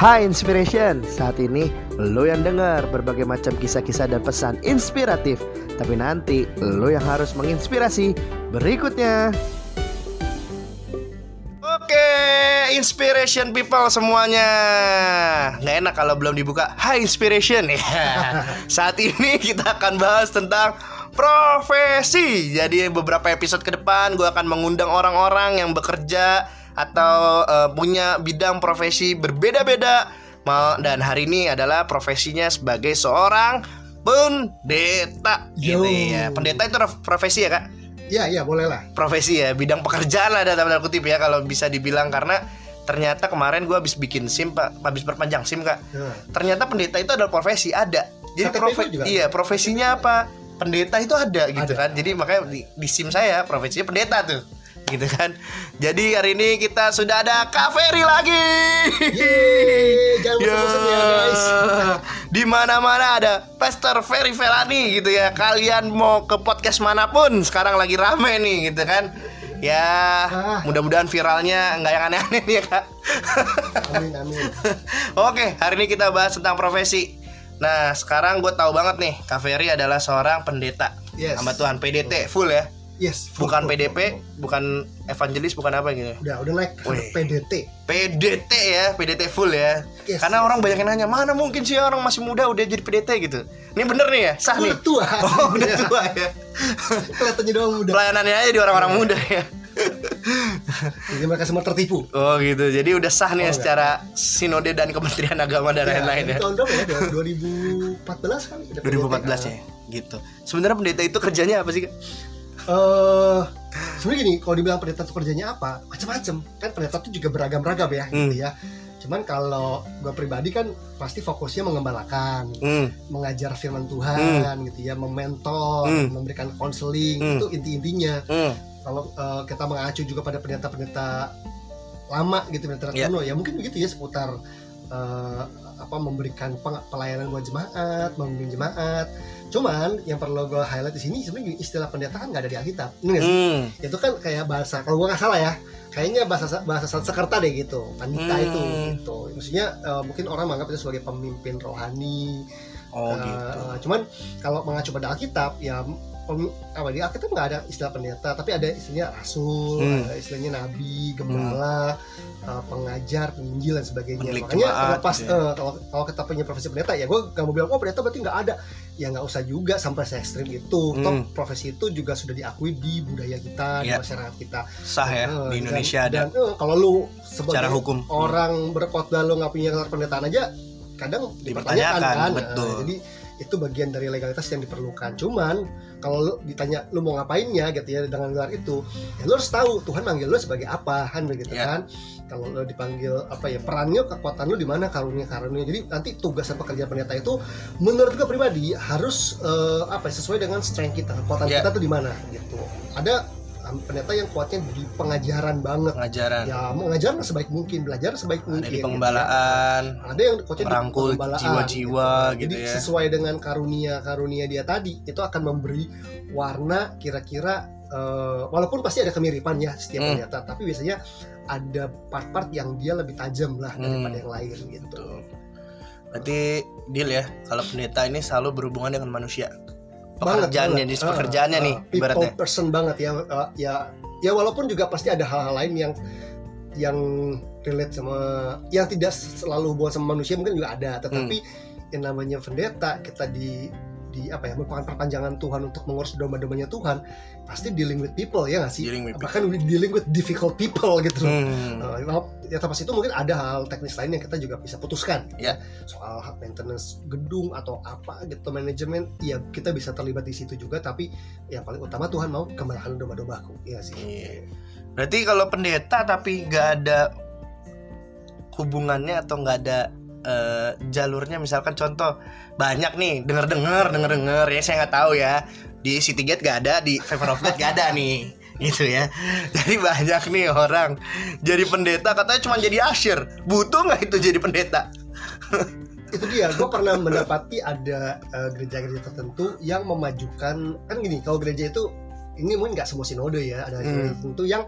Hai Inspiration, saat ini lo yang dengar berbagai macam kisah-kisah dan pesan inspiratif. Tapi nanti lo yang harus menginspirasi. Berikutnya. Oke, inspiration people semuanya. Nggak enak kalau belum dibuka. Hai inspiration. Ya. Saat ini kita akan bahas tentang profesi Jadi beberapa episode ke depan gue akan mengundang orang-orang yang bekerja atau uh, punya bidang profesi berbeda-beda. Dan hari ini adalah profesinya sebagai seorang pendeta. Gitu ya. Pendeta itu profesi ya kak? Iya iya boleh lah. Profesi ya, bidang pekerjaan lah dalam kutip ya kalau bisa dibilang karena ternyata kemarin gue habis bikin sim pak, habis perpanjang sim kak. Hmm. Ternyata pendeta itu adalah profesi ada. Jadi profesi iya profesinya apa? Pendeta itu ada gitu ada. kan. Jadi makanya di, di sim saya profesinya pendeta tuh gitu kan. Jadi hari ini kita sudah ada Kaveri lagi. Yeay, jangan bosan ya guys. Di mana-mana ada Pastor Ferry Felani gitu ya. Kalian mau ke podcast mana pun sekarang lagi rame nih gitu kan. Ya, ah. mudah-mudahan viralnya nggak yang aneh-aneh ya kak. Amin amin. Oke, hari ini kita bahas tentang profesi. Nah, sekarang gue tahu banget nih, Kaveri adalah seorang pendeta. Yes. Sama Tuhan PDT full ya. Yes. Full, bukan full, PDP, full, full. bukan evangelis, bukan apa gitu. Udah, udah naik Wih. PDT. PDT ya, PDT full ya. Yes, Karena yes, orang banyak yang nanya, mana mungkin sih orang masih muda udah jadi PDT gitu. Ini bener nih ya, sah nih. tua. Oh, udah iya. tua ya. Kelihatannya doang muda. Pelayanannya aja di orang-orang muda ya. Jadi mereka semua tertipu. Oh gitu. Jadi udah sah nih oh, ya secara sinode dan Kementerian Agama dan iya, lain-lain ya. Tahun berapa ya? 2014 kan? 2014 ya. Gitu. Sebenarnya pendeta itu kerjanya apa sih, Kak? uh, sebenarnya gini kalau dibilang pendeta itu kerjanya apa macam-macam kan pendeta itu juga beragam-ragam ya gitu hmm. gitu ya cuman kalau gue pribadi kan pasti fokusnya mengembalakan hmm. mengajar firman Tuhan hmm. gitu ya mementor hmm. memberikan konseling hmm. itu inti-intinya hmm. Kalau uh, kita mengacu juga pada pendeta-pendeta lama gitu pendeta yeah. kuno ya mungkin begitu ya seputar uh, apa memberikan pelayanan buat jemaat membimbing jemaat Cuman yang perlu gue highlight di sini sebenarnya istilah pendeta kan nggak ada di Alkitab. Ini Hmm. Itu kan kayak bahasa kalau gue nggak salah ya, kayaknya bahasa bahasa Sanskerta deh gitu. Pandita hmm. itu gitu. Maksudnya uh, mungkin orang menganggap itu sebagai pemimpin rohani. Oh uh, gitu. Cuman kalau mengacu pada Alkitab ya apa di Alkitab nggak ada istilah pendeta tapi ada istilahnya rasul hmm. ada istilahnya nabi gembala hmm. uh, pengajar penginjil dan sebagainya Pemilik makanya kalau pas ya. uh, kalau kalau kita punya profesi pendeta ya gue gak mau bilang oh pendeta berarti nggak ada ya nggak usah juga sampai se ekstrim itu hmm. toh profesi itu juga sudah diakui di budaya kita ya. di iya. masyarakat kita sah ya uh, di Indonesia dan, ada dan uh, kalau lu sebagai hukum orang hmm. berkhotbah lu nggak punya pendetaan aja kadang dipertanyakan, dipertanyakan kan betul. Uh, jadi itu bagian dari legalitas yang diperlukan. Cuman kalau lu ditanya lu mau ngapainnya? gitu ya dengan gelar itu ya lu harus tahu Tuhan manggil lu sebagai apa kan begitu yeah. kan. Kalau lu dipanggil apa ya perannya kekuatan lu di mana karunia karunia. Jadi nanti tugas dan pekerjaan pendeta itu menurut gue pribadi harus uh, apa ya, sesuai dengan strength kita kekuatan yeah. kita tuh di mana gitu. Ada pendeta yang kuatnya di pengajaran banget pengajaran ya mengajar sebaik mungkin belajar sebaik ada mungkin di pengembalaan gitu. ada yang kuatnya merangkul jiwa-jiwa gitu. gitu jadi ya. sesuai dengan karunia karunia dia tadi itu akan memberi warna kira-kira uh, walaupun pasti ada kemiripan ya setiap hmm. pendeta tapi biasanya ada part-part yang dia lebih tajam lah hmm. daripada yang lain gitu berarti deal ya kalau pendeta ini selalu berhubungan dengan manusia pekerjaannya di pekerjaannya uh, nih uh, ibaratnya. Person banget ya uh, ya ya walaupun juga pasti ada hal-hal lain yang yang relate sama yang tidak selalu buat sama manusia mungkin juga ada. Tetapi hmm. yang namanya pendeta kita di di apa ya merupakan perpanjangan Tuhan untuk mengurus domba-dombanya Tuhan pasti dealing with people ya nggak sih dealing with bahkan people. dealing with difficult people gitu hmm. uh, ya pas itu mungkin ada hal teknis lain yang kita juga bisa putuskan ya soal maintenance gedung atau apa gitu manajemen ya kita bisa terlibat di situ juga tapi yang paling utama Tuhan mau kemalahan domba-dombaku ya sih iya. berarti kalau pendeta tapi nggak ada hubungannya atau nggak ada uh, jalurnya misalkan contoh banyak nih denger denger denger denger ya saya nggak tahu ya. Di Citygate gak ada di Favor of God gak ada nih gitu ya. Jadi banyak nih orang jadi pendeta katanya cuma jadi asyir. Butuh nggak itu jadi pendeta? Itu dia gue pernah mendapati ada uh, gereja-gereja tertentu yang memajukan kan gini kalau gereja itu ini mungkin nggak semua sinode ya ada hmm. tertentu yang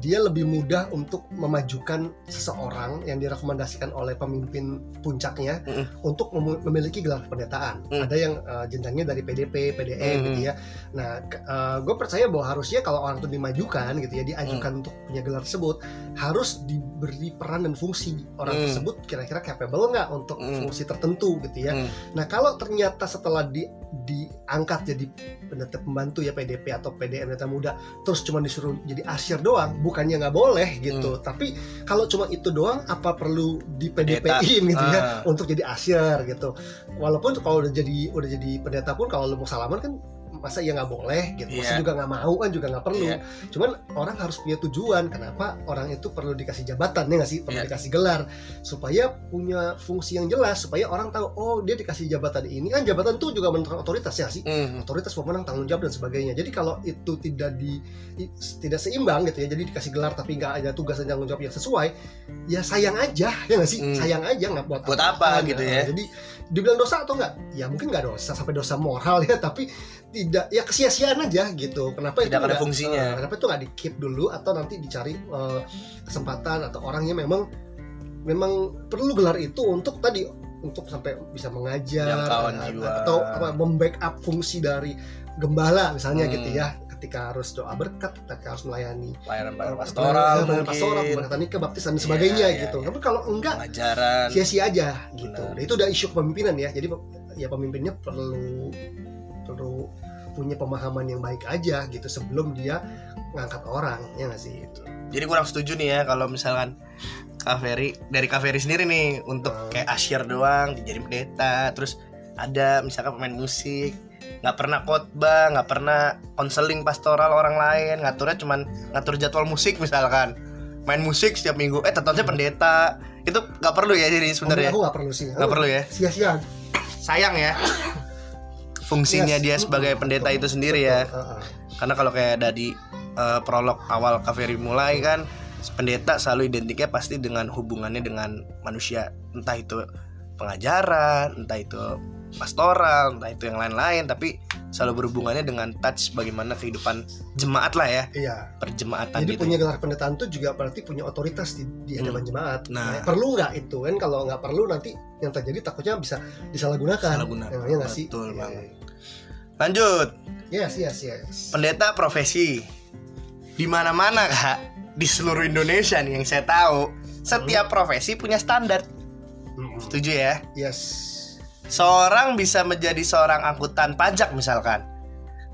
dia lebih mudah untuk memajukan seseorang yang direkomendasikan oleh pemimpin puncaknya mm -mm. untuk mem memiliki gelar pendataan. Mm. Ada yang uh, jenjangnya dari PDP, PDE mm -hmm. gitu ya. Nah, uh, gue percaya bahwa harusnya kalau orang itu dimajukan gitu ya, diajukan mm. untuk punya gelar tersebut, harus diberi peran dan fungsi orang mm. tersebut kira-kira capable nggak untuk mm. fungsi tertentu gitu ya. Mm. Nah, kalau ternyata setelah di diangkat jadi pendeta pembantu ya PDP atau PDM pendeta muda terus cuma disuruh jadi asyir doang bukannya nggak boleh gitu hmm. tapi kalau cuma itu doang apa perlu di PDP-in gitu ya uh. untuk jadi asyir gitu walaupun kalau udah jadi udah jadi pendeta pun kalau lu mau salaman kan masa ya nggak boleh gitu yeah. masa juga nggak mau kan juga nggak perlu yeah. cuman orang harus punya tujuan kenapa orang itu perlu dikasih jabatan ya nggak sih perlu yeah. dikasih gelar supaya punya fungsi yang jelas supaya orang tahu oh dia dikasih jabatan ini kan jabatan itu juga menentukan otoritas ya sih mm. otoritas pemenang tanggung jawab dan sebagainya jadi kalau itu tidak di tidak seimbang gitu ya jadi dikasih gelar tapi nggak ada tugas dan tanggung jawab yang sesuai ya sayang aja ya nggak sih mm. sayang aja nggak buat buat apa, apa gitu ya jadi dibilang dosa atau enggak ya mungkin nggak dosa sampai dosa moral ya tapi tidak ya kesia-siaan aja gitu. Kenapa tidak itu ada fungsinya. uh, kenapa itu nggak di keep dulu atau nanti dicari uh, kesempatan atau orangnya memang memang perlu gelar itu untuk tadi untuk sampai bisa mengajar uh, atau apa membackup fungsi dari gembala misalnya hmm. gitu ya. Ketika harus doa berkat ketika harus melayani pelayanan uh, pastoral pelayanan pastoral berkatan nikah baptisan dan iya, sebagainya yeah, gitu. yeah, tapi kalau enggak sia-sia aja gitu. Nah, itu udah isu kepemimpinan ya. Jadi ya pemimpinnya perlu perlu punya pemahaman yang baik aja gitu sebelum dia ngangkat orang ya nggak sih? Itu jadi kurang setuju nih ya kalau misalkan Kaveri dari Kaveri sendiri nih untuk hmm. kayak asyir doang jadi pendeta terus ada misalkan pemain musik nggak pernah khotbah nggak pernah konseling pastoral orang lain ngaturnya cuman ngatur jadwal musik misalkan. Main musik setiap minggu eh tentunya pendeta. Itu nggak perlu ya jadi sebenarnya? Aku nggak perlu sih. Nggak perlu ya? Sia-sia. Sayang ya fungsinya yes. dia sebagai pendeta itu sendiri ya. Karena kalau kayak dari uh, prolog awal kaferi mulai kan pendeta selalu identiknya pasti dengan hubungannya dengan manusia. Entah itu pengajaran entah itu pastoral entah itu yang lain-lain. Tapi selalu berhubungannya dengan touch bagaimana kehidupan jemaat lah ya. Iya. Perjemaatan jadi gitu. punya gelar pendetaan itu juga berarti punya otoritas di, di hadapan hmm. jemaat. Nah, nah perlu nggak itu? Kan kalau nggak perlu nanti yang terjadi takutnya bisa disalahgunakan. Salahgunakan. ya, nggak sih? Betul ya, lanjut. Yes yes yes. Pendeta profesi. Di mana mana kak. Di seluruh Indonesia nih yang saya tahu. Setiap hmm. profesi punya standar. Hmm. setuju ya? Yes. Seorang bisa menjadi seorang angkutan pajak misalkan.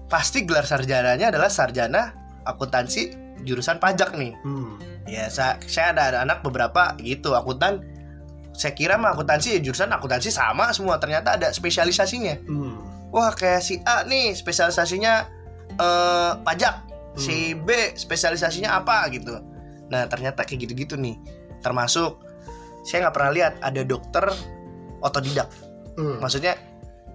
Pasti gelar sarjananya adalah sarjana akuntansi jurusan pajak nih. Hmm. ya saya, saya ada anak beberapa gitu akuntan. Saya kira mah akuntansi ya jurusan akuntansi sama semua ternyata ada spesialisasinya. Hmm. Wah kayak si A nih spesialisasinya eh, pajak hmm. si B spesialisasinya apa gitu nah ternyata kayak gitu-gitu nih termasuk saya nggak pernah lihat ada dokter otodidak hmm. maksudnya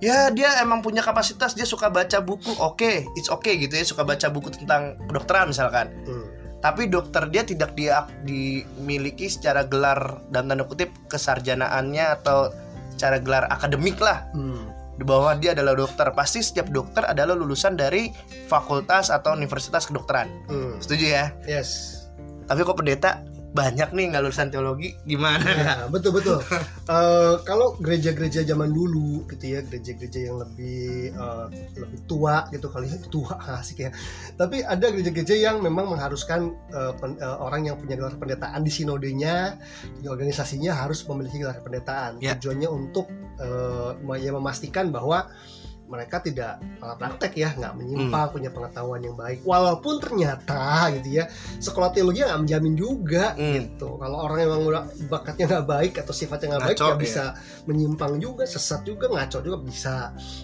ya dia emang punya kapasitas dia suka baca buku oke okay, it's okay gitu ya suka baca buku tentang kedokteran misalkan hmm. tapi dokter dia tidak dia dimiliki secara gelar dan tanda kutip kesarjanaannya atau secara gelar akademik lah hmm. Di bawah dia adalah dokter. Pasti setiap dokter adalah lulusan dari fakultas atau universitas kedokteran. Hmm. setuju ya? Yes. Tapi kok pendeta banyak nih nggak lulusan teologi gimana? Ya, betul betul. Uh, kalau gereja-gereja zaman dulu gitu ya gereja-gereja yang lebih uh, lebih tua gitu kali tua asik ya. Tapi ada gereja-gereja yang memang mengharuskan uh, pen, uh, orang yang punya gelar pendetaan di sinodenya di organisasinya harus memiliki gelar pendetaan. Ya. tujuannya untuk uh, ya memastikan bahwa mereka tidak malah praktek ya nggak menyimpang hmm. punya pengetahuan yang baik walaupun ternyata gitu ya sekolah teologi nggak menjamin juga hmm. gitu kalau orang yang udah bakatnya nggak baik atau sifatnya nggak baik ya bisa menyimpang juga sesat juga ngaco juga bisa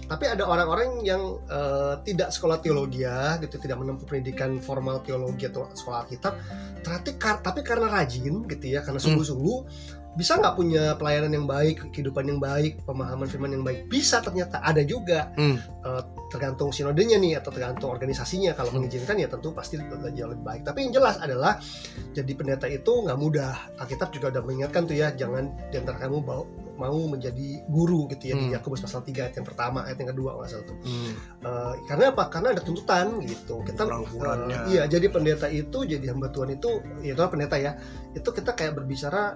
tapi ada orang-orang yang uh, tidak sekolah teologi ya gitu tidak menempuh pendidikan formal teologi atau sekolah kitab ternyata tapi karena rajin gitu ya karena hmm. sungguh-sungguh hmm bisa nggak punya pelayanan yang baik, kehidupan yang baik, pemahaman firman yang baik? Bisa ternyata ada juga. Hmm. Uh, tergantung sinodenya nih atau tergantung organisasinya. Kalau hmm. mengizinkan ya tentu pasti jauh lebih baik. Tapi yang jelas adalah jadi pendeta itu nggak mudah. Alkitab juga udah mengingatkan tuh ya, jangan di antara kamu bawa mau menjadi guru gitu ya di Yakobus pasal 3 ayat yang pertama ayat yang kedua nggak salah tuh Hmm. Eh, karena apa karena ada tuntutan gitu kita eh, iya jadi pendeta itu jadi hamba Tuhan itu ya itu pendeta ya itu kita kayak berbicara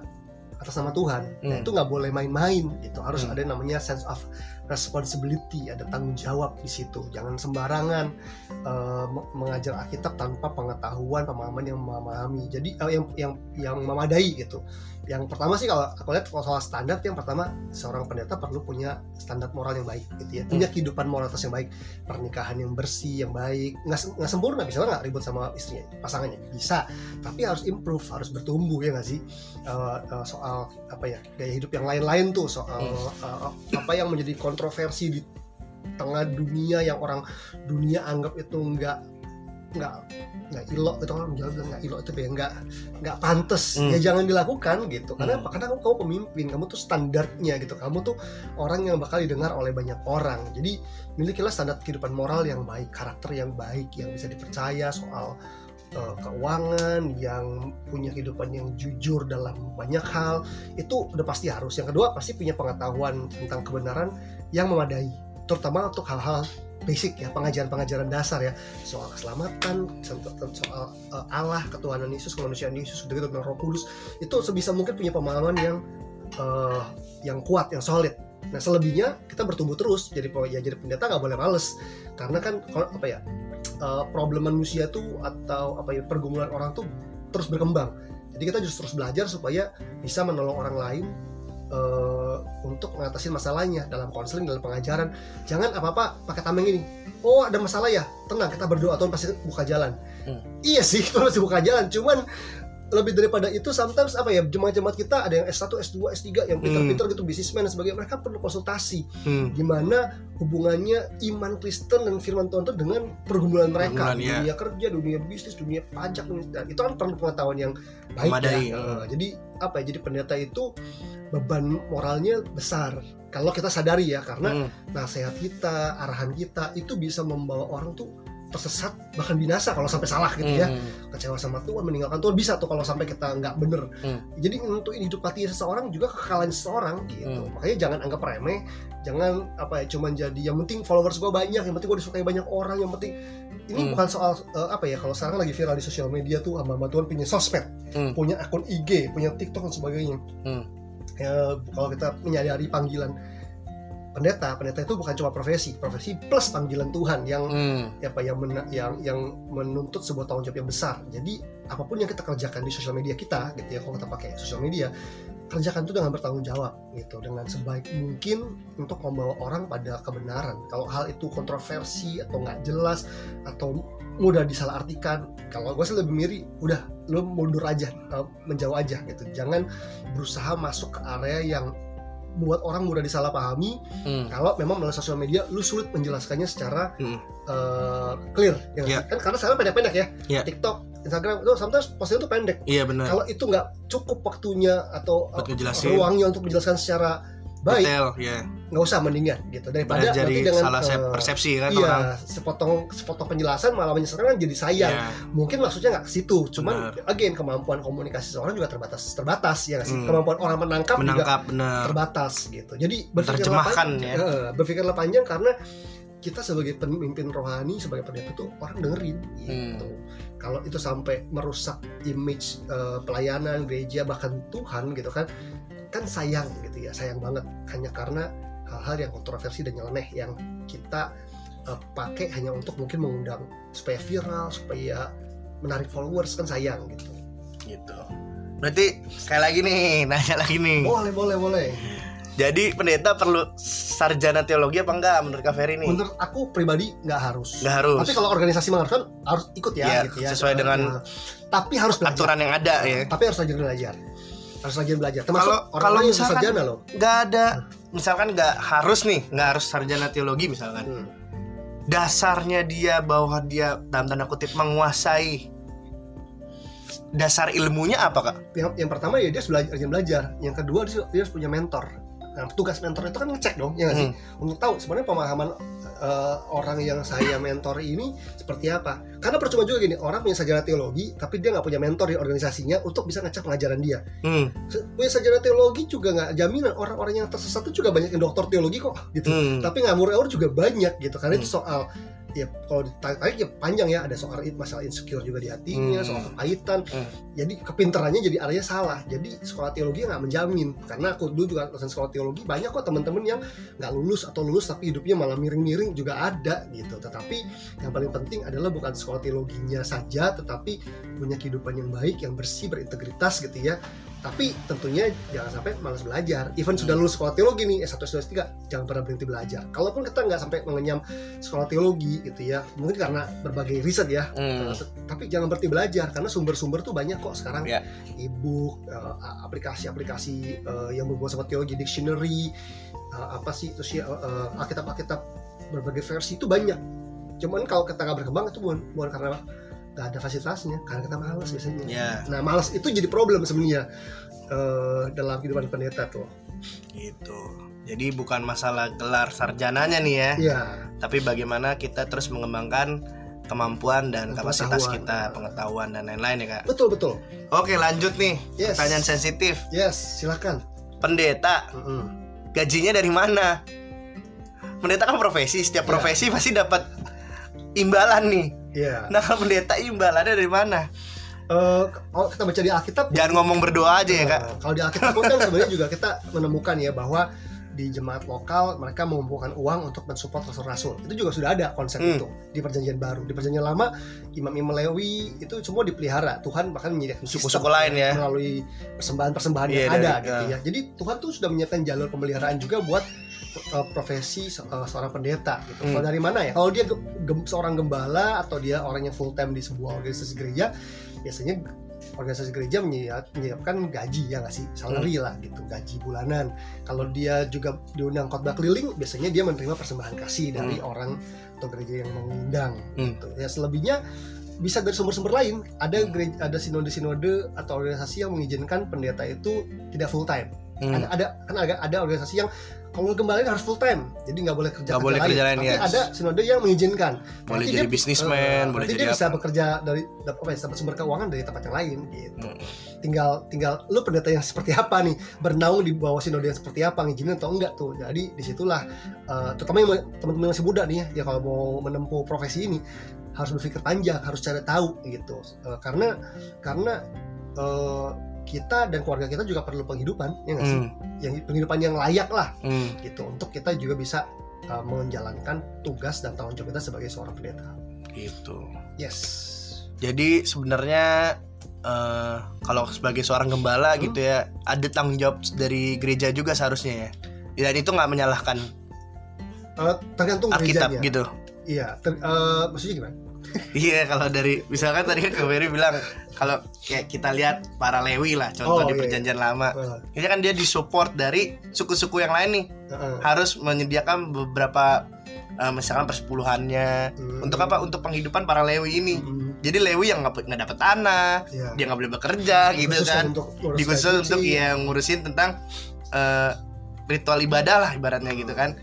atas nama Tuhan. Nah, Hmm. itu nggak boleh main-main gitu. Harus Hmm. ada namanya sense of responsibility ada tanggung jawab di situ. Jangan sembarangan me- mengajar Alkitab tanpa pengetahuan pemahaman yang memahami. Jadi eh, yang yang yang memadai gitu. Yang pertama sih kalau aku lihat kalau soal standar yang pertama seorang pendeta perlu punya standar moral yang baik gitu ya. Punya kehidupan moralitas yang baik. Pernikahan yang bersih yang baik. Nggak nggak sempurna bisa nggak ribut sama istrinya pasangannya? Bisa. Tapi harus improve harus bertumbuh ya nggak sih? Eh, eh, soal apa ya gaya hidup yang lain-lain tuh soal eh, apa yang menjadi kontroversi di tengah dunia yang orang dunia anggap itu nggak nggak nggak ilok itu orang Jawa bilang nggak ilok itu ya nggak nggak pantas. Hmm. ya jangan dilakukan gitu. Karena Hmm. karena kamu, kamu pemimpin kamu tuh standarnya gitu. Kamu tuh orang yang bakal didengar oleh banyak orang. Jadi milikilah standar kehidupan moral yang baik karakter yang baik yang bisa dipercaya soal eh, keuangan yang punya kehidupan yang jujur dalam banyak hal itu udah pasti harus. Yang kedua pasti punya pengetahuan tentang kebenaran yang memadai terutama untuk hal-hal basic ya pengajaran-pengajaran dasar ya. Soal keselamatan soal, eh, Allah ketuhanan Yesus kemanusiaan Yesus gitu tentang Roh Kudus itu sebisa mungkin punya pemahaman yang eh, yang kuat yang solid. Nah selebihnya kita bertumbuh terus. Jadi ya jadi pendeta nggak boleh males. Karena kan apa ya eh, problem manusia tuh atau apa ya pergumulan orang tuh terus berkembang. Jadi kita justru terus belajar supaya bisa menolong orang lain eh, untuk mengatasi masalahnya dalam konseling dalam pengajaran. Jangan apa apa pakai tameng ini oh ada masalah ya tenang kita berdoa Tuhan pasti buka jalan. Hmm. iya sih Tuhan pasti buka jalan cuman lebih daripada itu sometimes apa ya jemaat-jemaat kita ada yang S1, S2, S3 yang pinter-pinter gitu bisnismen dan sebagainya mereka perlu konsultasi Hmm. gimana hubungannya iman Kristen dan firman Tuhan itu dengan pergumulan mereka Pergumulan, iya. dunia kerja, dunia bisnis, dunia pajak dan itu kan perlu pengetahuan yang baik Memadai, ya. ya. Eh, jadi apa ya? Jadi pendeta itu beban moralnya besar. Kalau kita sadari ya karena Hmm. nasihat kita, arahan kita itu bisa membawa orang tuh tersesat bahkan binasa kalau sampai salah gitu ya Hmm. kecewa sama Tuhan meninggalkan Tuhan bisa tuh kalau sampai kita nggak bener Hmm. jadi untuk hidup mati seseorang juga kekalahan seseorang gitu Hmm. makanya jangan anggap remeh jangan apa ya cuman jadi yang penting followers gue banyak yang penting gue disukai banyak orang yang penting ini Hmm. bukan soal eh, apa ya kalau sekarang lagi viral di sosial media tuh hamba Tuhan punya sosmed Hmm. punya akun IG punya TikTok dan sebagainya Hmm. ya, kalau kita menyadari panggilan pendeta pendeta itu bukan cuma profesi profesi plus panggilan Tuhan yang Hmm. apa yang mena- yang yang menuntut sebuah tanggung jawab yang besar. Jadi apa pun yang kita kerjakan di sosial media kita, gitu ya, kalau kita pakai sosial media, kerjakan itu dengan bertanggung jawab, gitu, dengan sebaik mungkin untuk membawa orang pada kebenaran. Kalau hal itu kontroversi atau nggak jelas atau mudah disalahartikan, kalau gue sih lebih miri, udah lo mundur aja, eh, menjauh aja, gitu. Jangan berusaha masuk ke area yang buat orang mudah disalahpahami Hmm. kalau memang melalui sosial media lu sulit menjelaskannya secara Hmm. eh, clear ya nggak Iya. kan karena sekarang pendek-pendek ya Iya. TikTok Instagram itu sometimes posting itu pendek Iya benar. kalau itu nggak cukup waktunya atau Buat ngejelasin. ruangnya untuk menjelaskan secara baik Detail, ya. nggak usah mendingan gitu daripada Benar nanti jadi dengan salah eh, persepsi kan iya orang. sepotong sepotong penjelasan malah menyesatkan kan jadi sayang Iya. mungkin maksudnya nggak ke situ cuman again kemampuan komunikasi seorang juga terbatas terbatas ya sih Hmm. kemampuan orang menangkap, juga Menangkap benar. terbatas gitu. Jadi berpikirlah Menerjemahkan, panjang, ya. Eh, berpikirlah panjang karena kita sebagai pemimpin rohani, sebagai pendeta itu orang dengerin gitu. Hmm. Kalau itu sampai merusak image eh, pelayanan gereja bahkan Tuhan gitu kan, kan sayang gitu ya, sayang banget hanya karena hal-hal yang kontroversi dan nyeleneh yang kita eh, pakai hanya untuk mungkin mengundang supaya viral, supaya menarik followers kan sayang gitu. Gitu. Berarti sekali lagi nih, nanya lagi nih. Boleh, boleh, boleh. Jadi pendeta perlu sarjana teologi apa enggak menurut Kak Ferry nih? Menurut aku pribadi nggak harus. Enggak harus. Tapi kalau organisasi mengharuskan harus ikut ya, Iya, gitu ya. sesuai dengan Nah, tapi harus belajar. aturan yang ada ya. Tapi harus belajar. Harus rajin belajar. Termasuk Kalau- orang kalau misalkan- sarjana loh. Enggak ada misalkan enggak harus nih, enggak harus sarjana teologi misalkan. Hmm. Dasarnya dia bahwa dia dalam tanda kutip menguasai dasar ilmunya apa kak? Yang, yang pertama ya dia harus belajar, rajin belajar. Yang kedua dia, dia harus punya mentor. Nah, tugas mentor itu kan ngecek dong, ya nggak sih? Hmm. Untuk tahu sebenarnya pemahaman eh, orang yang saya mentor ini seperti apa. karena percuma juga gini orang punya sarjana teologi tapi dia nggak punya mentor di organisasinya untuk bisa ngecek pengajaran dia Hmm. Punya sarjana teologi juga nggak jaminan orang-orang yang tersesat itu juga banyak yang dokter teologi kok gitu Hmm. tapi ngawur-ngawur juga banyak gitu karena itu Hmm. soal ya kalau ditarik ya panjang ya ada soal masalah insecure juga di hatinya Hmm. soal kepahitan. Hmm. jadi kepintarannya jadi arahnya salah. Jadi sekolah teologi nggak menjamin. Karena aku dulu juga lulusan sekolah teologi banyak kok teman-teman yang nggak lulus atau lulus tapi hidupnya malah miring-miring juga ada gitu. Tetapi yang paling penting adalah bukan sekolah teologinya saja tetapi punya kehidupan yang baik yang bersih berintegritas gitu ya. Tapi tentunya jangan sampai malas belajar. Even sudah lulus sekolah teologi nih S1 S2 S3 jangan pernah berhenti belajar. Kalaupun kita nggak sampai mengenyam sekolah teologi gitu ya. Mungkin karena berbagai riset ya. Hmm. Tapi jangan berhenti belajar karena sumber-sumber tuh banyak kok sekarang. Ya. e-book uh, aplikasi-aplikasi uh, yang berhubungan sama teologi dictionary uh, apa sih terus ya alkitab-alkitab berbagai versi itu banyak. Cuman kalau kita nggak berkembang itu bukan bukan karena nggak ada fasilitasnya karena kita malas biasanya. Ya, nah malas itu jadi problem sebenarnya uh, dalam kehidupan pendeta tuh. Gitu. Jadi bukan masalah gelar sarjananya nih ya, Iya tapi bagaimana kita terus mengembangkan kemampuan dan kapasitas kita, pengetahuan dan lain-lain ya kak. betul betul Oke lanjut nih, Yes. pertanyaan sensitif. yes silakan Pendeta Mm-mm. gajinya dari mana? Pendeta kan profesi, setiap Ya. profesi pasti dapat imbalan nih. Iya. Nah kalau pendeta imbalannya dari mana? Eh, kalau kita baca di Alkitab Jangan ngomong berdoa aja ya kak. Nah, kalau di Alkitab pun kan sebenarnya juga kita menemukan ya bahwa di jemaat lokal mereka mengumpulkan uang untuk mensupport rasul-rasul. Itu juga sudah ada konsep Hmm. itu di perjanjian baru. Di perjanjian lama imam-imam Lewi itu semua dipelihara. Tuhan bahkan menyediakan Suku-suku lain ya. melalui persembahan-persembahan Iya, yang ada dari- gitu ya. Jadi Tuhan tuh sudah menyiapkan jalur pemeliharaan juga buat uh, profesi uh, seorang pendeta gitu. Hmm. Kalau dari mana ya? Kalau dia ge- gem- seorang gembala atau dia orang yang full time di sebuah organisasi gereja, biasanya organisasi gereja menyiap- menyiapkan gaji ya nggak sih salary Hmm. lah gitu gaji bulanan kalau dia juga diundang khotbah keliling biasanya dia menerima persembahan kasih dari orang atau gereja yang mengundang Hmm. gitu. ya selebihnya bisa dari sumber-sumber lain ada gereja, ada sinode-sinode atau organisasi yang mengizinkan pendeta itu tidak full time Hmm. ada ada kan ada ada organisasi yang kalau gembala ini harus full time. Jadi nggak boleh kerja Nggak boleh kerja lain, ya. ada sinode yang mengizinkan. Boleh jadi bisnismen, eh, boleh jadi dia bisa bekerja dari apa ya dapat sumber keuangan dari tempat yang lain gitu. Hmm. tinggal tinggal lu pendeta yang seperti apa nih? Bernaung di bawah sinode yang seperti apa ngizinin atau enggak tuh? Jadi di situlah eh, terutama yang teman-teman yang masih muda nih ya ya kalau mau menempuh profesi ini harus berpikir panjang harus cari tahu gitu. Eh, karena karena kita dan keluarga kita juga perlu penghidupan ya nggak sih Hmm. yang penghidupan yang layak lah Hmm. gitu untuk kita juga bisa eh, menjalankan tugas dan tanggung jawab kita sebagai seorang pendeta Gitu. yes Jadi sebenarnya eh, kalau sebagai seorang gembala Hmm. gitu ya ada tanggung jawab dari gereja juga seharusnya ya. Dan itu nggak menyalahkan Eh, tergantung Alkitab gerejanya gitu. iya ter- eh, maksudnya gimana Iya kalau dari misalkan tadi kan Ferry bilang kalau kayak kita lihat para Lewi lah contoh Oh, di iya, perjanjian lama. Eh, Ini kan dia disupport dari suku-suku yang lain nih eh, harus menyediakan beberapa eh, misalkan persepuluhannya hmm, untuk apa untuk penghidupan para Lewi ini. hmm, Jadi Lewi yang nggak nggak dapat tanah, iya. dia nggak boleh bekerja gitu Khusus kan. dikhusus untuk yang ngurusin tentang eh, ritual ibadah lah ibaratnya gitu kan.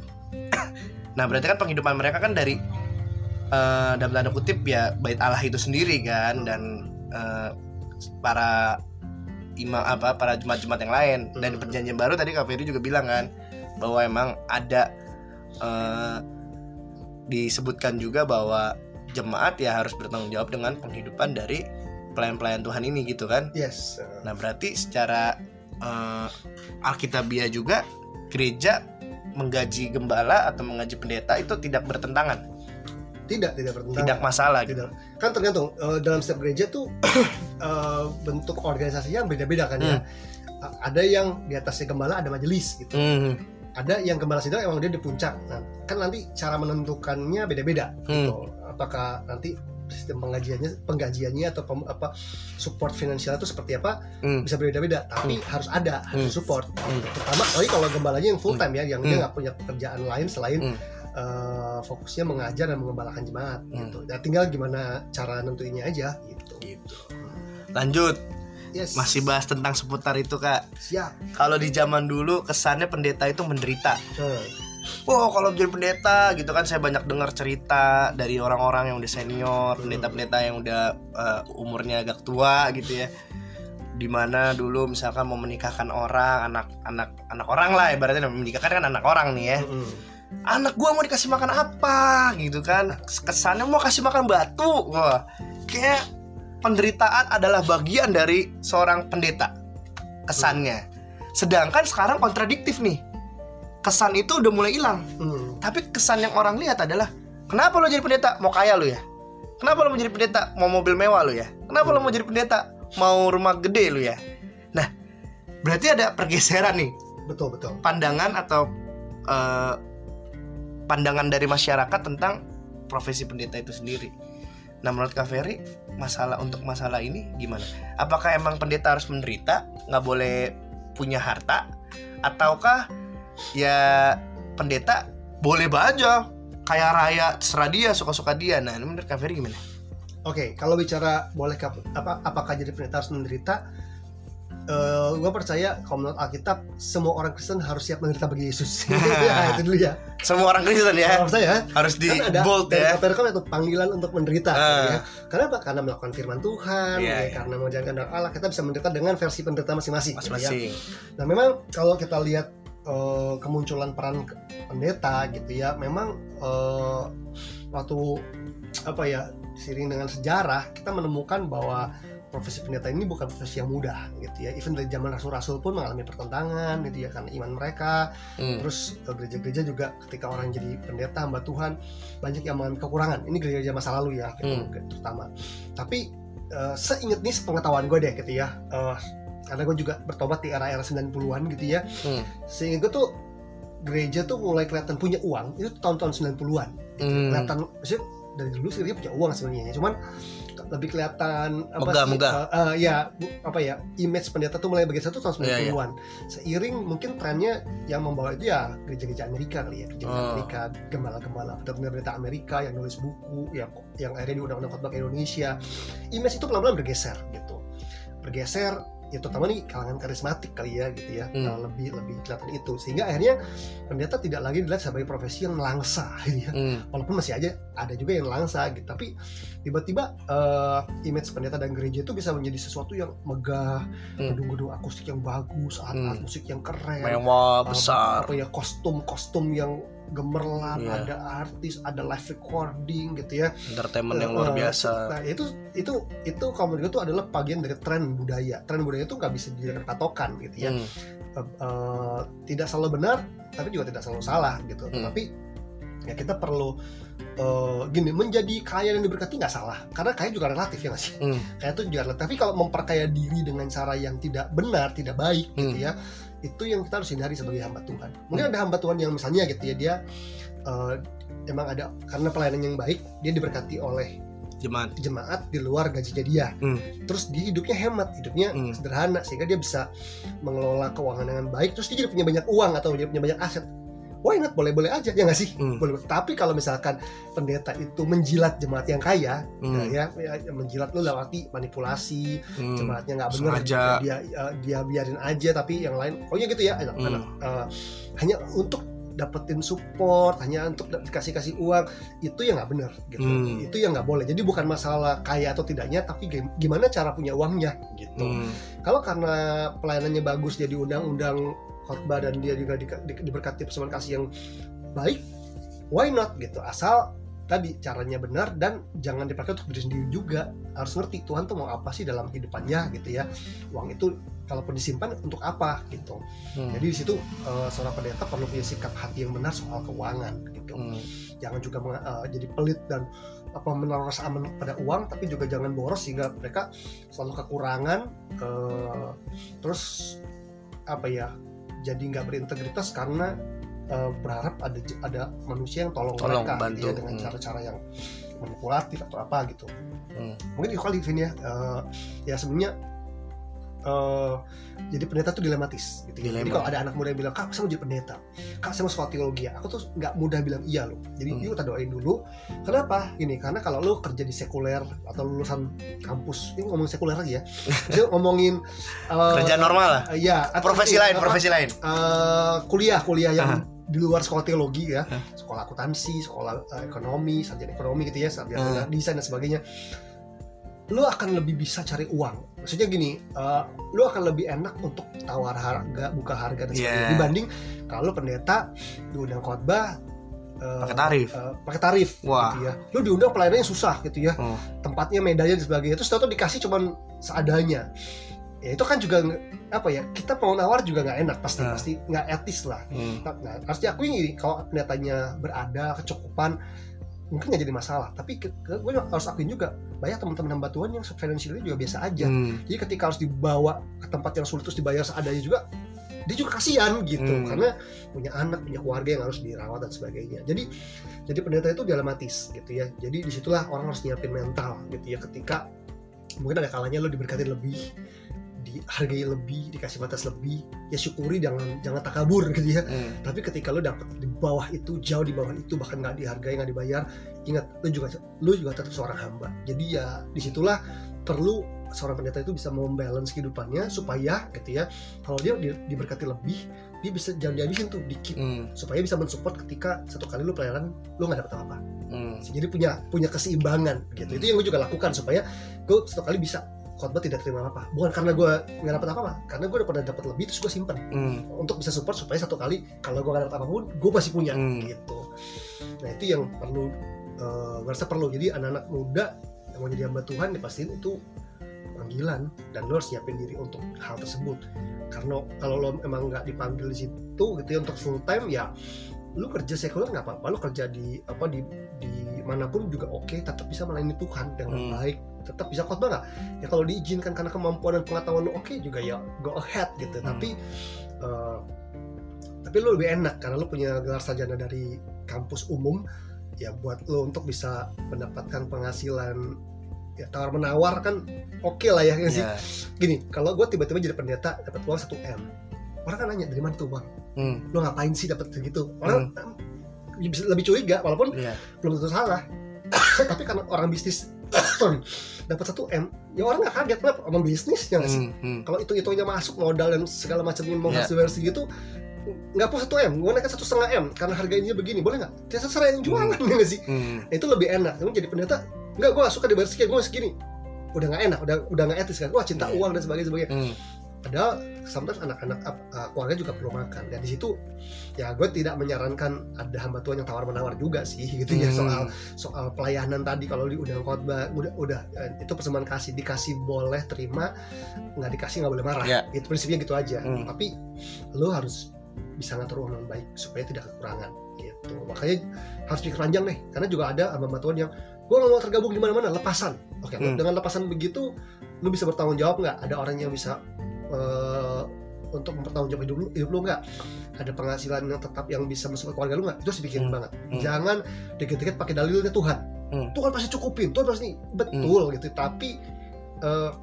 nah berarti kan penghidupan mereka kan dari eh, dalam tanda kutip ya bait Allah itu sendiri kan dan eh, para imam apa para jemaat-jemaat yang lain. Dan Hmm. perjanjian baru tadi Kak Ferry juga bilang kan bahwa emang ada eh, disebutkan juga bahwa jemaat ya harus bertanggung jawab dengan penghidupan dari pelayan-pelayan Tuhan ini gitu kan. Yes. Nah berarti secara eh, alkitabiah juga gereja menggaji gembala atau menggaji pendeta itu tidak bertentangan, tidak tidak bertentangan tidak masalah gitu. tidak kan tergantung eh, dalam setiap gereja tuh eh, bentuk organisasinya beda-beda kan ya. A- ada yang di atasnya gembala ada majelis gitu. Hmm, ada yang gembala sidang emang dia di puncak. Nah kan nanti cara menentukannya beda-beda gitu. Apakah nanti sistem penggajiannya penggajiannya atau pem- apa support finansial itu seperti apa hmm, bisa berbeda-beda tapi harus ada harus Hmm. support Hmm. terutama kali kalau gembalanya yang full time ya yang dia Hmm. nggak punya pekerjaan lain selain Hmm. eh, fokusnya mengajar dan mengembalakan jemaat Hmm. gitu ya tinggal gimana cara nentuinnya aja gitu gitu. Lanjut, yes masih bahas tentang seputar itu kak. siap Kalau di zaman dulu kesannya pendeta itu menderita. Eh, wow kalau jadi pendeta gitu kan saya banyak dengar cerita dari orang-orang yang udah senior pendeta-pendeta yang udah uh, umurnya agak tua gitu ya. Di mana dulu misalkan mau menikahkan orang anak anak anak orang lah ibaratnya menikahkan kan anak orang nih ya. Mm-hmm. anak gua mau dikasih makan apa gitu kan. Kesannya mau kasih makan batu wah. Kayak penderitaan adalah bagian dari seorang pendeta kesannya. Sedangkan sekarang kontradiktif nih kesan itu udah mulai hilang. Mm. tapi kesan yang orang lihat adalah kenapa lo jadi pendeta? Mau kaya lo ya? Kenapa lo mau jadi pendeta? Mau mobil mewah lo ya? Kenapa lo mau jadi pendeta? Mau rumah gede lu ya? Nah berarti ada pergeseran nih. Betul betul. Pandangan atau uh, pandangan dari masyarakat tentang profesi pendeta itu sendiri. Nah menurut Kak Ferry masalah untuk masalah ini gimana? Apakah emang pendeta harus menderita? Nggak boleh punya harta? Ataukah ya pendeta boleh baja kayak raya serah dia suka-suka dia nah ini menurut Kak Ferry gimana Oke, okay, kalau bicara boleh apa apakah jadi pendeta harus menderita? Uh, eh, gue percaya kalau menurut Alkitab semua orang Kristen harus siap menderita bagi Yesus. ya, itu dulu ya. Semua orang Kristen ya. Harus saya harus di kan ada, bold ya. Kan itu panggilan untuk menderita. Uh. Ya. Karena apa? Karena melakukan firman Tuhan, yeah, ya, yeah. karena menjalankan doa Allah, kita bisa menderita dengan versi penderita masing-masing. Masing-masing. Gitu ya. Nah, memang kalau kita lihat uh, kemunculan peran pendeta gitu ya, memang uh, waktu apa ya seiring dengan sejarah kita menemukan bahwa profesi pendeta ini bukan profesi yang mudah gitu ya. Even dari zaman rasul-rasul pun mengalami pertentangan gitu ya karena iman mereka. Hmm. Terus eh, gereja-gereja juga ketika orang jadi pendeta hamba Tuhan banyak yang mengalami kekurangan. Ini gereja-gereja masa lalu ya gitu, hmm. terutama. Tapi uh, seingat nih sepengetahuan gue deh gitu ya. Uh, karena gue juga bertobat di era-era 90-an gitu ya. Hmm. Seingat gue tuh gereja tuh mulai kelihatan punya uang itu tahun-tahun 90-an. Gitu. Hmm. Kelihatan maksudnya dari dulu sih dia punya uang sebenarnya cuman lebih kelihatan apa megah, sih megah. Uh, uh, ya apa ya image pendeta tuh mulai bagi satu tahun 90-an. Yeah, yeah. Seiring mungkin trennya yang membawa itu ya gereja-gereja Amerika kali ya, gereja oh. Amerika, gembala-gembala, pendeta Amerika yang nulis buku, yang yang akhirnya diundang-undang khotbah Indonesia. Image itu pelan-pelan bergeser gitu. Bergeser ya terutama nih kalangan karismatik kali ya gitu ya hmm. lebih lebih kelihatan itu sehingga akhirnya pendeta tidak lagi dilihat sebagai profesi yang langsa gitu ya hmm. walaupun masih aja ada juga yang langsa gitu tapi tiba-tiba uh, image pendeta dan gereja itu bisa menjadi sesuatu yang megah hmm. gedung-gedung akustik yang bagus alat-alat hmm. musik yang keren mewah besar apa ya kostum-kostum yang gemerlap, yeah. ada artis, ada live recording gitu ya. Entertainment yang luar biasa. Nah, itu itu itu kalau menurut itu adalah bagian dari tren budaya. Tren budaya itu nggak bisa dijadikan patokan gitu ya. Hmm. Uh, uh, tidak selalu benar, tapi juga tidak selalu salah gitu. Hmm. Tapi ya kita perlu uh, gini menjadi kaya dan diberkati nggak salah karena kaya juga relatif ya nggak sih hmm. kaya itu juga relatif tapi kalau memperkaya diri dengan cara yang tidak benar tidak baik gitu hmm. gitu ya itu yang kita harus hindari sebagai hamba Tuhan. Mungkin ada hamba Tuhan yang misalnya gitu ya dia uh, emang ada karena pelayanan yang baik dia diberkati oleh jemaat. jemaat di luar gajinya dia. Hmm. terus dia hidupnya hemat hidupnya hmm. sederhana sehingga dia bisa mengelola keuangan dengan baik. Terus dia jadi punya banyak uang atau dia punya banyak aset why not boleh-boleh aja ya nggak sih hmm. boleh tapi kalau misalkan pendeta itu menjilat jemaat yang kaya hmm. ya, ya menjilat lu lewati manipulasi hmm. jemaatnya nggak benar dia uh, dia biarin aja tapi yang lain oh ya gitu ya hmm. anak, uh, hanya untuk dapetin support hanya untuk dikasih kasih uang itu yang nggak benar gitu hmm. itu yang nggak boleh jadi bukan masalah kaya atau tidaknya tapi gimana cara punya uangnya gitu hmm. kalau karena pelayanannya bagus jadi undang-undang khotbah dan dia juga di, di, diberkati persembahan kasih yang baik why not gitu? Asal tadi caranya benar dan jangan dipakai untuk diri sendiri juga. Harus ngerti Tuhan tuh mau apa sih dalam kehidupannya gitu ya. Uang itu kalaupun disimpan untuk apa gitu. Hmm. jadi di situ uh, seorang pendeta perlu punya sikap hati yang benar soal keuangan gitu. Hmm. jangan juga uh, jadi pelit dan apa menaruh rasa aman pada uang tapi juga jangan boros sehingga mereka selalu kekurangan uh, terus apa ya jadi nggak berintegritas karena uh, berharap ada ada manusia yang tolong, tolong mereka bantu. Gitu ya, dengan hmm. cara-cara hmm. yang manipulatif atau apa gitu hmm. mungkin itu kali Vin ya uh, ya sebenarnya uh, jadi pendeta tuh dilematis gitu ya. Jadi kalau ada anak muda yang bilang, "Kak, saya mau jadi pendeta." "Kak, saya mau sekolah teologi." Aku tuh nggak mudah bilang iya loh. Jadi hmm. yuk kita doain dulu. Kenapa? Gini, karena kalau lu kerja di sekuler atau lulusan kampus, ini ngomong sekuler lagi ya. Jadi ngomongin uh, kerja normal lah. Uh, iya, profesi lain, profesi lain. Uh, kuliah, kuliah yang di luar sekolah teologi ya sekolah akuntansi sekolah uh, ekonomi sarjana ekonomi gitu ya sarjana hmm. desain dan sebagainya lu akan lebih bisa cari uang maksudnya gini uh, lu akan lebih enak untuk tawar harga buka harga dan sebagainya yeah. dibanding kalau pendeta diundang khotbah uh, pakai tarif uh, pakai tarif Wah. gitu ya lu diundang pelayanannya susah gitu ya oh. tempatnya medanya dan sebagainya terus tahu dikasih cuman seadanya ya itu kan juga apa ya kita mau nawar juga nggak enak pasti nah. pasti nggak etis lah hmm. nah aku ini kalau pendetanya berada kecukupan mungkin nggak jadi masalah tapi ke, ke, gue harus akuin juga banyak teman-teman hamba Tuhan yang financialnya juga biasa aja. Hmm. jadi ketika harus dibawa ke tempat yang sulit terus dibayar seadanya juga dia juga kasihan gitu. Hmm. karena punya anak punya keluarga yang harus dirawat dan sebagainya. Jadi jadi pendeta itu dilematis gitu ya. Jadi di situlah orang harus nyiapin mental gitu ya. Ketika mungkin ada kalanya lo diberkati lebih dihargai lebih dikasih batas lebih ya syukuri jangan jangan takabur gitu ya hmm. tapi ketika lo dapet di bawah itu jauh di bawah itu bahkan nggak dihargai nggak dibayar ingat lo juga lo juga tetap seorang hamba jadi ya di situlah perlu seorang pendeta itu bisa membalance kehidupannya supaya gitu ya kalau dia di, diberkati lebih dia bisa jangan dihabisin tuh dikit hmm. supaya bisa mensupport ketika satu kali lu pelayanan lu nggak dapet apa-apa hmm. jadi punya punya keseimbangan gitu hmm. itu yang gue juga lakukan supaya gue satu kali bisa khotbah tidak terima apa bukan karena gue nggak dapat apa-apa karena gue udah pernah dapat lebih terus gue simpen. Hmm. untuk bisa support supaya satu kali kalau gue nggak dapat apa pun gue pasti punya hmm. gitu. Nah itu yang perlu uh, gue rasa perlu. Jadi anak-anak muda yang mau jadi hamba Tuhan dipastiin itu panggilan dan lo harus siapin diri untuk hal tersebut. Karena kalau lo emang nggak dipanggil di situ gitu ya untuk full time ya lu kerja sekuler nggak apa-apa lu kerja di apa di di mana pun juga oke okay, tetap bisa melayani Tuhan dengan hmm. baik tetap bisa khotbah nggak ya kalau diizinkan karena kemampuan dan pengetahuan lo oke okay juga ya go ahead gitu hmm. tapi uh, tapi lo lebih enak karena lo punya gelar sarjana dari kampus umum ya buat lo untuk bisa mendapatkan penghasilan ya tawar menawar kan oke okay lah ya yeah. sih iya. gini kalau gue tiba-tiba jadi pendeta dapat uang satu m orang kan nanya dari mana tuh bang hmm. lo ngapain sih dapat segitu orang hmm. lebih curiga walaupun yeah. belum tentu salah tapi karena orang bisnis dapat satu m ya orang nggak kaget lah sama bisnisnya nggak sih hmm, hmm. kalau itu hitungnya masuk modal dan segala macam mau yeah. hasil segitu nggak puas satu m gue naik satu setengah m karena harga ini begini boleh nggak sesuai yang jualan hmm. nggak sih hmm. nah, itu lebih enak kamu jadi pendeta nggak gue suka dibayar sekian gue segini udah nggak enak udah udah nggak etis kan wah cinta yeah. uang dan sebagainya sebagainya hmm padahal sometimes anak-anak uh, keluarga juga perlu makan dan di situ ya gue tidak menyarankan ada hamba Tuhan yang tawar menawar juga sih gitu ya hmm. soal soal pelayanan tadi kalau di undang khotbah udah udah uh, itu persembahan kasih dikasih boleh terima nggak dikasih nggak boleh marah yeah. itu prinsipnya gitu aja hmm. tapi lo harus bisa ngatur uang dengan baik supaya tidak kekurangan gitu makanya harus pikir panjang nih karena juga ada hamba Tuhan yang gue nggak mau tergabung di mana-mana lepasan oke okay, hmm. dengan lepasan begitu lu bisa bertanggung jawab nggak ada orang yang bisa uh, untuk mempertanggungjawabkan hidup lu, hidup lu nggak ada penghasilan yang tetap yang bisa masuk ke keluarga lu nggak itu harus hmm. banget hmm. jangan dikit-dikit pakai dalilnya Tuhan hmm. Tuhan pasti cukupin Tuhan pasti betul hmm. gitu tapi uh,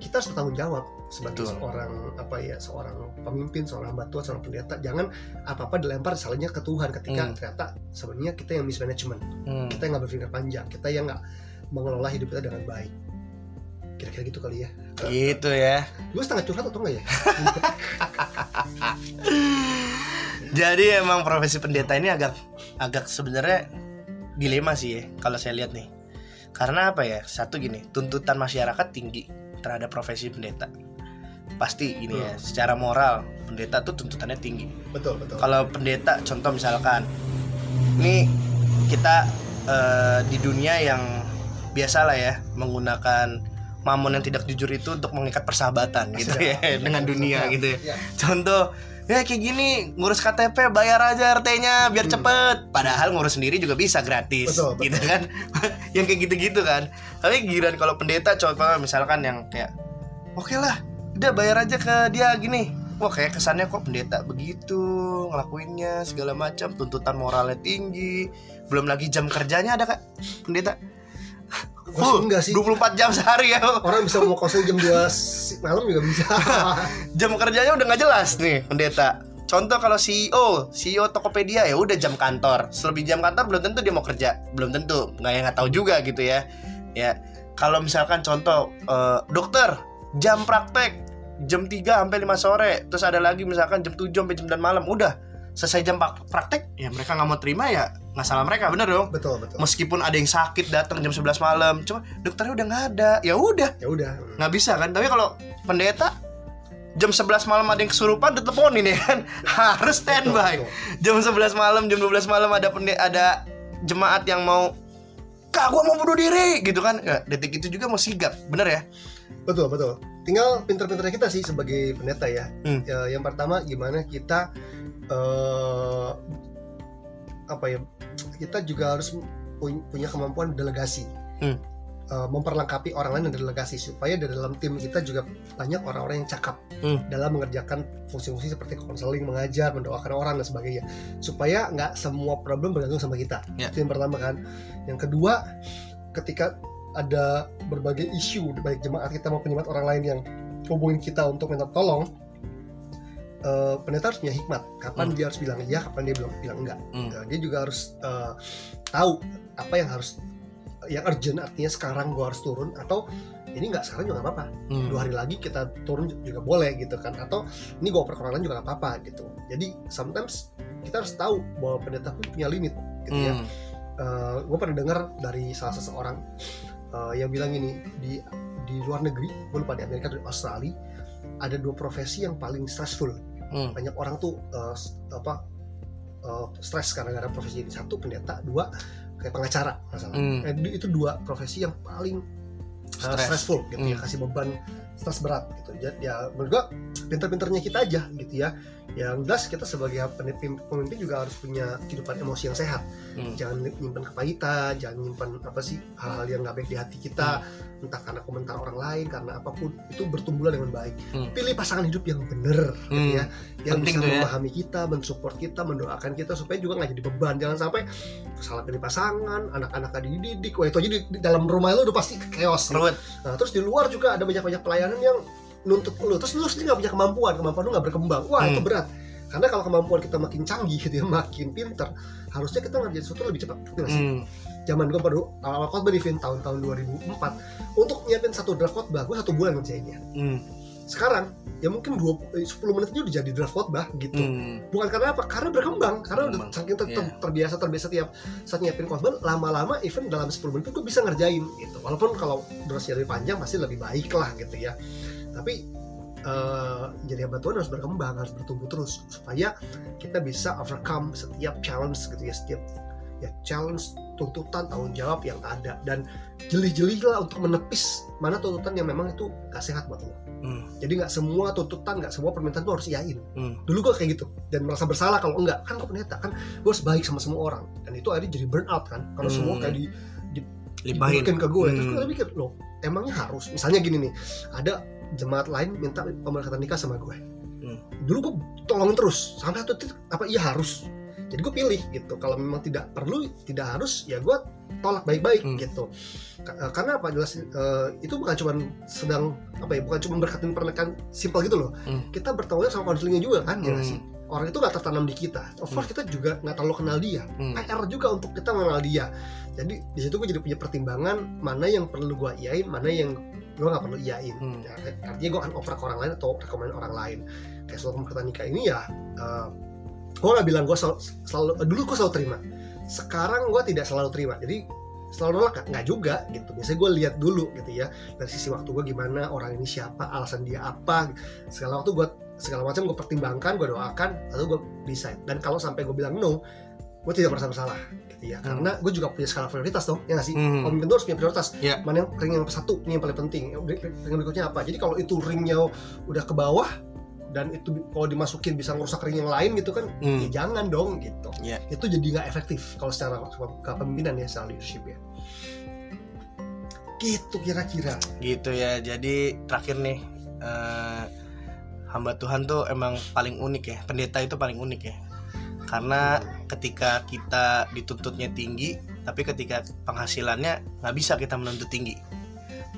kita harus bertanggung jawab sebagai Betul. seorang apa ya seorang pemimpin seorang hamba Tuhan seorang pendeta jangan apa apa dilempar salahnya ke Tuhan ketika hmm. ternyata sebenarnya kita yang mismanagement hmm. kita yang nggak berpikir panjang kita yang nggak mengelola hidup kita dengan baik kira-kira gitu kali ya. Gitu ya. Gue setengah curhat atau enggak ya? Jadi emang profesi pendeta ini agak agak sebenarnya dilema sih ya kalau saya lihat nih. Karena apa ya? Satu gini tuntutan masyarakat tinggi terhadap profesi pendeta. Pasti ini ya hmm. secara moral pendeta tuh tuntutannya tinggi. Betul betul. Kalau pendeta contoh misalkan ini kita uh, di dunia yang biasa lah ya menggunakan mamon yang tidak jujur itu untuk mengikat persahabatan gitu ya dengan dunia gitu ya. Contoh ya kayak gini ngurus KTP bayar aja RT-nya biar hmm. cepet. Padahal ngurus sendiri juga bisa gratis betul, betul. gitu kan? Yang kayak gitu-gitu kan. Tapi giran kalau pendeta contoh misalkan yang kayak oke okay lah udah bayar aja ke dia gini. Wah kayak kesannya kok pendeta begitu ngelakuinnya segala macam tuntutan moralnya tinggi belum lagi jam kerjanya ada kak pendeta Full, enggak sih? 24 jam sehari ya. Orang bisa mau kosong jam 2 malam juga bisa. Jam kerjanya udah gak jelas nih pendeta. Contoh kalau CEO, CEO Tokopedia ya udah jam kantor. Selebih jam kantor belum tentu dia mau kerja, belum tentu. Nggak yang nggak tahu juga gitu ya. Ya, kalau misalkan contoh uh, dokter jam praktek jam 3 sampai 5 sore, terus ada lagi misalkan jam 7 sampai jam 9 malam, udah selesai jam praktek ya mereka nggak mau terima ya nggak salah mereka bener dong. Betul betul. Meskipun ada yang sakit datang jam 11 malam cuma dokternya udah nggak ada ya udah. Ya udah. Nggak bisa kan tapi kalau pendeta jam 11 malam ada yang kesurupan diteleponin ya kan? Harus standby. jam 11 malam jam 12 malam ada pendeta ada jemaat yang mau kak gua mau bunuh diri gitu kan? Ya, detik itu juga mau sigap bener ya? Betul betul. Tinggal pinter-pinternya kita sih sebagai pendeta ya. Hmm. ya yang pertama gimana kita uh, apa ya kita juga harus punya kemampuan delegasi hmm. uh, memperlengkapi orang lain dan delegasi supaya di dalam tim kita juga banyak orang-orang yang cakap hmm. dalam mengerjakan fungsi-fungsi seperti konseling mengajar mendoakan orang dan sebagainya supaya nggak semua problem bergantung sama kita yeah. itu yang pertama kan yang kedua ketika ada berbagai isu baik jemaat kita maupun jemaat orang lain yang hubungin kita untuk minta tolong uh, pendeta harus punya hikmat kapan hmm. dia harus bilang iya kapan dia bilang bilang enggak hmm. uh, dia juga harus uh, tahu apa yang harus yang urgent artinya sekarang gua harus turun atau ini nggak sekarang juga nggak apa-apa hmm. dua hari lagi kita turun juga boleh gitu kan atau ini gua oper lain juga nggak apa-apa gitu jadi sometimes kita harus tahu bahwa pendeta pun punya limit gitu ya. hmm. ya uh, gue pernah dengar dari salah seseorang uh, yang bilang ini di di luar negeri gue lupa di Amerika atau di Australia ada dua profesi yang paling stressful hmm. banyak orang tuh uh, apa uh, stres karena gara profesi ini satu pendeta dua kayak pengacara masalah hmm. eh, itu dua profesi yang paling stressful gitu ya, hmm. ya kasih beban stres berat gitu jadi ya menurut gua pinter-pinternya kita aja gitu ya yang jelas kita sebagai pemimpin juga harus punya kehidupan emosi yang sehat hmm. jangan nyimpan kepahitan jangan nyimpan apa sih hal-hal yang nggak baik di hati kita hmm. entah karena komentar orang lain karena apa pun itu bertumbuh dengan baik hmm. pilih pasangan hidup yang bener gitu hmm. gitu ya yang Penting bisa ya. memahami ya. kita mensupport kita mendoakan kita supaya juga nggak jadi beban jangan sampai salah pilih pasangan anak-anak dididik wah itu aja di, di dalam rumah lo udah pasti chaos nah terus di luar juga ada banyak-banyak pelayanan yang nuntut lu terus lu sendiri gak punya kemampuan kemampuan lu gak berkembang wah hmm. itu berat karena kalau kemampuan kita makin canggih gitu ya makin pinter harusnya kita ngerjain sesuatu lebih cepat gitu hmm. zaman gue baru awal khotbah di tahun-tahun 2004 untuk nyiapin satu draft khotbah gue satu bulan ngerjainnya hmm. Sekarang ya mungkin 20, 10 eh, menit aja udah jadi draft khotbah gitu hmm. bukan karena apa karena berkembang karena udah saking ter yeah. terbiasa terbiasa tiap saat nyiapin khotbah lama-lama even dalam 10 menit gue bisa ngerjain gitu walaupun kalau durasi lebih panjang pasti lebih baik lah gitu ya tapi uh, jadi hamba Tuhan harus berkembang harus bertumbuh terus supaya kita bisa overcome setiap challenge gitu ya setiap ya challenge tuntutan tanggung jawab yang ada dan jeli-jeli lah untuk menepis mana tuntutan yang memang itu gak sehat buat lo hmm. jadi nggak semua tuntutan nggak semua permintaan tuh harus yain hmm. dulu gue kayak gitu dan merasa bersalah kalau enggak kan gue pendeta kan gue harus baik sama semua orang dan itu akhirnya jadi burnout kan kalau hmm. semua kayak di, di Limpahin. ke gue hmm. terus gue mikir loh emangnya harus misalnya gini nih ada jemaat lain minta pemberkatan nikah sama gue hmm. dulu gue tolongin terus sampai satu titik apa iya harus jadi gue pilih gitu kalau memang tidak perlu tidak harus ya gue tolak baik-baik hmm. gitu eh, karena apa jelas uh, itu bukan cuma sedang apa ya bukan cuma berkatin pernikahan simpel gitu loh hmm. kita bertanggung sama konselingnya juga kan ya hmm. sih orang itu nggak tertanam di kita of course hmm. kita juga nggak terlalu kenal dia hmm. PR juga untuk kita mengenal dia jadi di situ gue jadi punya pertimbangan mana yang perlu gue iyain mana yang gue nggak perlu iyain hmm. ya, artinya gue akan oper ke orang lain atau rekomend orang lain kayak soal pemberkatan nikah ini ya uh, eh, gue nggak bilang gue selalu, selalu dulu gue selalu terima. Sekarang gue tidak selalu terima. Jadi selalu nolak. Nggak juga gitu. Biasanya gue lihat dulu gitu ya dari sisi waktu gue gimana orang ini siapa alasan dia apa segala waktu gue segala macam gue pertimbangkan gue doakan lalu gue decide. Dan kalau sampai gue bilang no gue tidak merasa bersalah gitu ya. Hmm. karena gue juga punya skala prioritas dong ya nggak sih? Hmm. pemimpin itu harus punya prioritas. Yeah. mana yang ring yang satu ini yang paling penting. Ring berikutnya apa? Jadi kalau itu ringnya udah ke bawah dan itu kalau dimasukin bisa ngerusak ring yang lain gitu kan hmm. ya jangan dong gitu. Yeah. itu jadi nggak efektif kalau secara kepemimpinan ya secara leadership ya. Gitu kira-kira. Gitu ya jadi terakhir nih uh, hamba Tuhan tuh emang paling unik ya pendeta itu paling unik ya. Karena ketika kita dituntutnya tinggi tapi ketika penghasilannya nggak bisa kita menuntut tinggi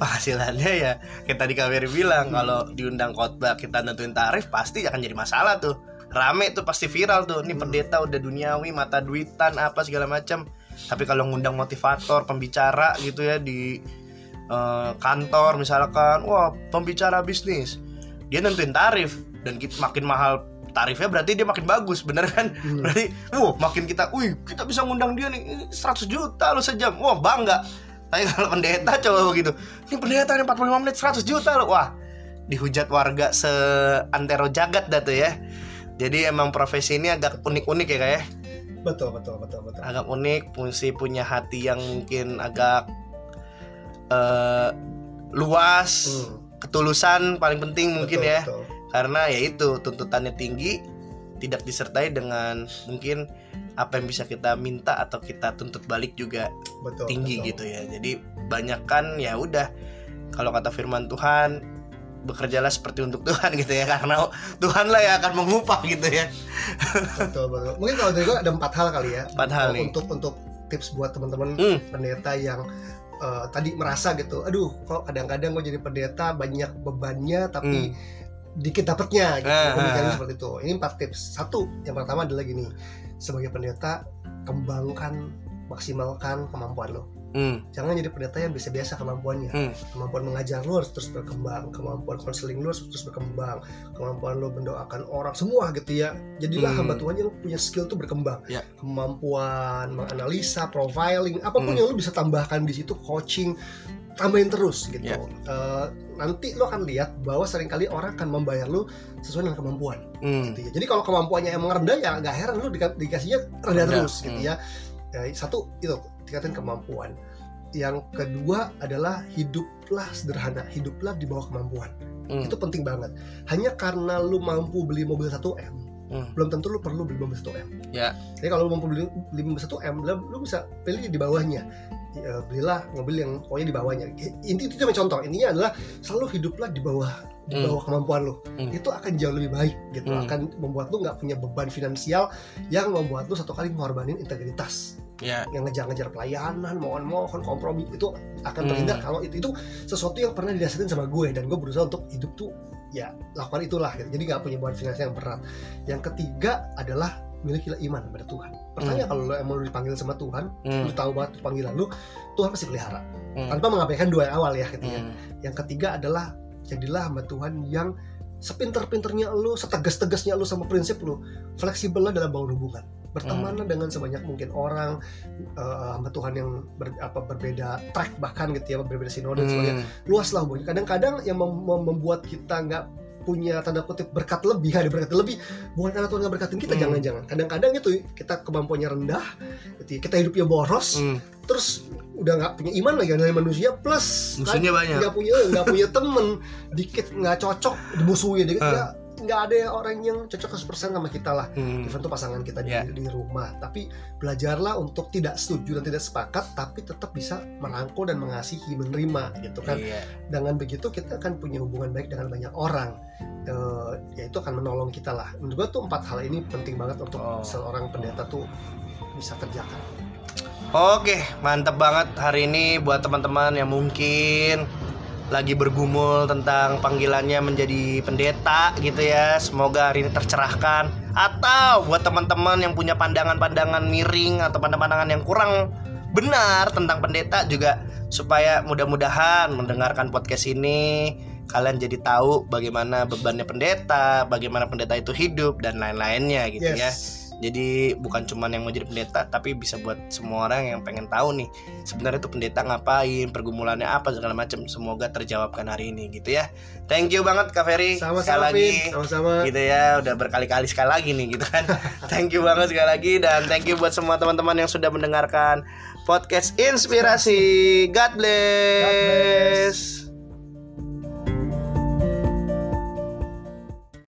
penghasilannya ya kayak tadi Kawiri bilang hmm. kalau diundang khotbah kita nentuin tarif pasti akan jadi masalah tuh. Rame tuh pasti viral tuh. Ini pendeta udah duniawi mata duitan apa segala macam tapi kalau ngundang motivator pembicara gitu ya di uh, kantor misalkan wah pembicara bisnis dia nentuin tarif. Dan makin mahal tarifnya berarti dia makin bagus bener kan? Hmm. berarti wow makin kita wih kita bisa ngundang dia nih 100 juta lo sejam. Wah bangga tapi kalau pendeta coba begitu. Ini pendeta nih 45 menit 100 juta lo wah dihujat warga seantero jagat dah tuh ya. Jadi emang profesi ini agak unik-unik ya kayak ya? betul betul betul betul. Agak unik fungsi punya hati yang mungkin agak uh, luas hmm. ketulusan paling penting mungkin betul, ya. betul. Karena ya itu tuntutannya tinggi tidak disertai dengan mungkin apa yang bisa kita minta atau kita tuntut balik juga betul, tinggi betul. gitu ya. Jadi banyak kan ya udah. Kalau kata firman Tuhan bekerjalah seperti untuk Tuhan gitu ya karena Tuhan lah yang akan mengupah gitu ya. Betul betul. Mungkin kalau dari gue ada empat hal kali ya. Empat hal nih. untuk untuk tips buat teman-teman hmm. pendeta yang uh, tadi merasa gitu aduh kok kadang-kadang gue jadi pendeta banyak bebannya tapi hmm. dikit dapatnya gitu. Uh, uh, seperti itu. Ini empat tips. Satu yang pertama adalah gini sebagai pendeta kembangkan maksimalkan kemampuan lo hmm. jangan jadi pendeta yang biasa-biasa kemampuannya hmm. kemampuan mengajar lo harus terus berkembang kemampuan konseling lo harus terus berkembang kemampuan lo mendoakan orang semua gitu ya jadilah hmm. hamba Tuhan yang punya skill tuh berkembang yeah. kemampuan menganalisa profiling apa pun hmm. yang lo bisa tambahkan di situ coaching tambahin terus gitu. Yeah. Ya. Uh, nanti lo akan lihat bahwa sering kali orang akan membayar lo sesuai dengan kemampuan. Mm. Gitu ya. Jadi kalau kemampuannya emang rendah ya nggak heran lo di, dikasihnya rendah terus mm. gitu hmm. ya. ya. Satu itu tingkatin kemampuan. Yang kedua adalah hiduplah sederhana, hiduplah di bawah kemampuan. Mm. Itu penting banget. Hanya karena lo mampu beli mobil 1 m, hmm. belum tentu lu perlu beli mobil 1 m. Ya. Jadi kalau lu mampu beli, beli mobil 1 m, lu bisa pilih di bawahnya ya, belilah mobil yang pokoknya di bawahnya inti itu cuma contoh intinya adalah selalu hiduplah di bawah di hmm. bawah hmm. kemampuan lo hmm. itu akan jauh lebih baik gitu hmm. akan membuat lo nggak punya beban finansial yang membuat lo satu kali mengorbanin integritas yeah. yang ngejar-ngejar pelayanan mohon-mohon kompromi itu akan terhindar hmm. kalau itu itu sesuatu yang pernah dirasain sama gue dan gue berusaha untuk hidup tuh ya lakukan itulah gitu. jadi nggak punya beban finansial yang berat yang ketiga adalah milikilah iman pada Tuhan. Pertanyaan hmm. kalau lo emang lo dipanggil sama Tuhan, hmm. lo tahu banget panggilan lo, Tuhan pasti pelihara. Hmm. Tanpa mengabaikan dua yang awal ya gitu ya. Hmm. Yang ketiga adalah jadilah hamba Tuhan yang sepinter-pinternya lo, setegas-tegasnya lo sama prinsip lo, fleksibel lah dalam bangun hubungan. Bertemanlah hmm. dengan sebanyak mungkin orang uh, hamba Tuhan yang ber, apa berbeda track bahkan gitu ya, berbeda sinode dan hmm. sebagainya. Luas lah hubungannya. Kadang-kadang yang mem membuat kita nggak punya tanda kutip berkat lebih ada berkat lebih bukan karena Tuhan nggak berkatin kita hmm. jangan-jangan kadang-kadang itu kita kemampuannya rendah gitu ya, kita hidupnya boros hmm. terus udah nggak punya iman lagi dari manusia plus musuhnya kan, banyak nggak punya nggak punya temen dikit nggak cocok dimusuhin dikit uh. ya nggak ada orang yang cocok 100% sama kita lah hmm. even tuh pasangan kita yeah. di, di rumah tapi belajarlah untuk tidak setuju dan tidak sepakat tapi tetap bisa merangkul dan mengasihi menerima gitu kan yeah. dengan begitu kita akan punya hubungan baik dengan banyak orang uh, ya itu akan menolong kita lah menurut gua tuh empat hal ini penting banget untuk oh. seorang pendeta tuh bisa kerjakan Oke, mantep banget hari ini buat teman-teman yang mungkin lagi bergumul tentang panggilannya menjadi pendeta gitu ya. Semoga hari ini tercerahkan. Atau buat teman-teman yang punya pandangan-pandangan miring atau pandangan-pandangan yang kurang benar tentang pendeta juga supaya mudah-mudahan mendengarkan podcast ini kalian jadi tahu bagaimana bebannya pendeta, bagaimana pendeta itu hidup dan lain-lainnya gitu ya. yes. ya jadi bukan cuma yang mau jadi pendeta tapi bisa buat semua orang yang pengen tahu nih sebenarnya itu pendeta ngapain pergumulannya apa segala macam. Semoga terjawabkan hari ini gitu ya. Thank you banget kak Ferry. Sama, sekali lagi sama-sama. gitu ya udah berkali-kali sekali lagi nih gitu kan. Thank you banget sekali lagi dan thank you buat semua teman-teman yang sudah mendengarkan podcast inspirasi. God bless, God bless.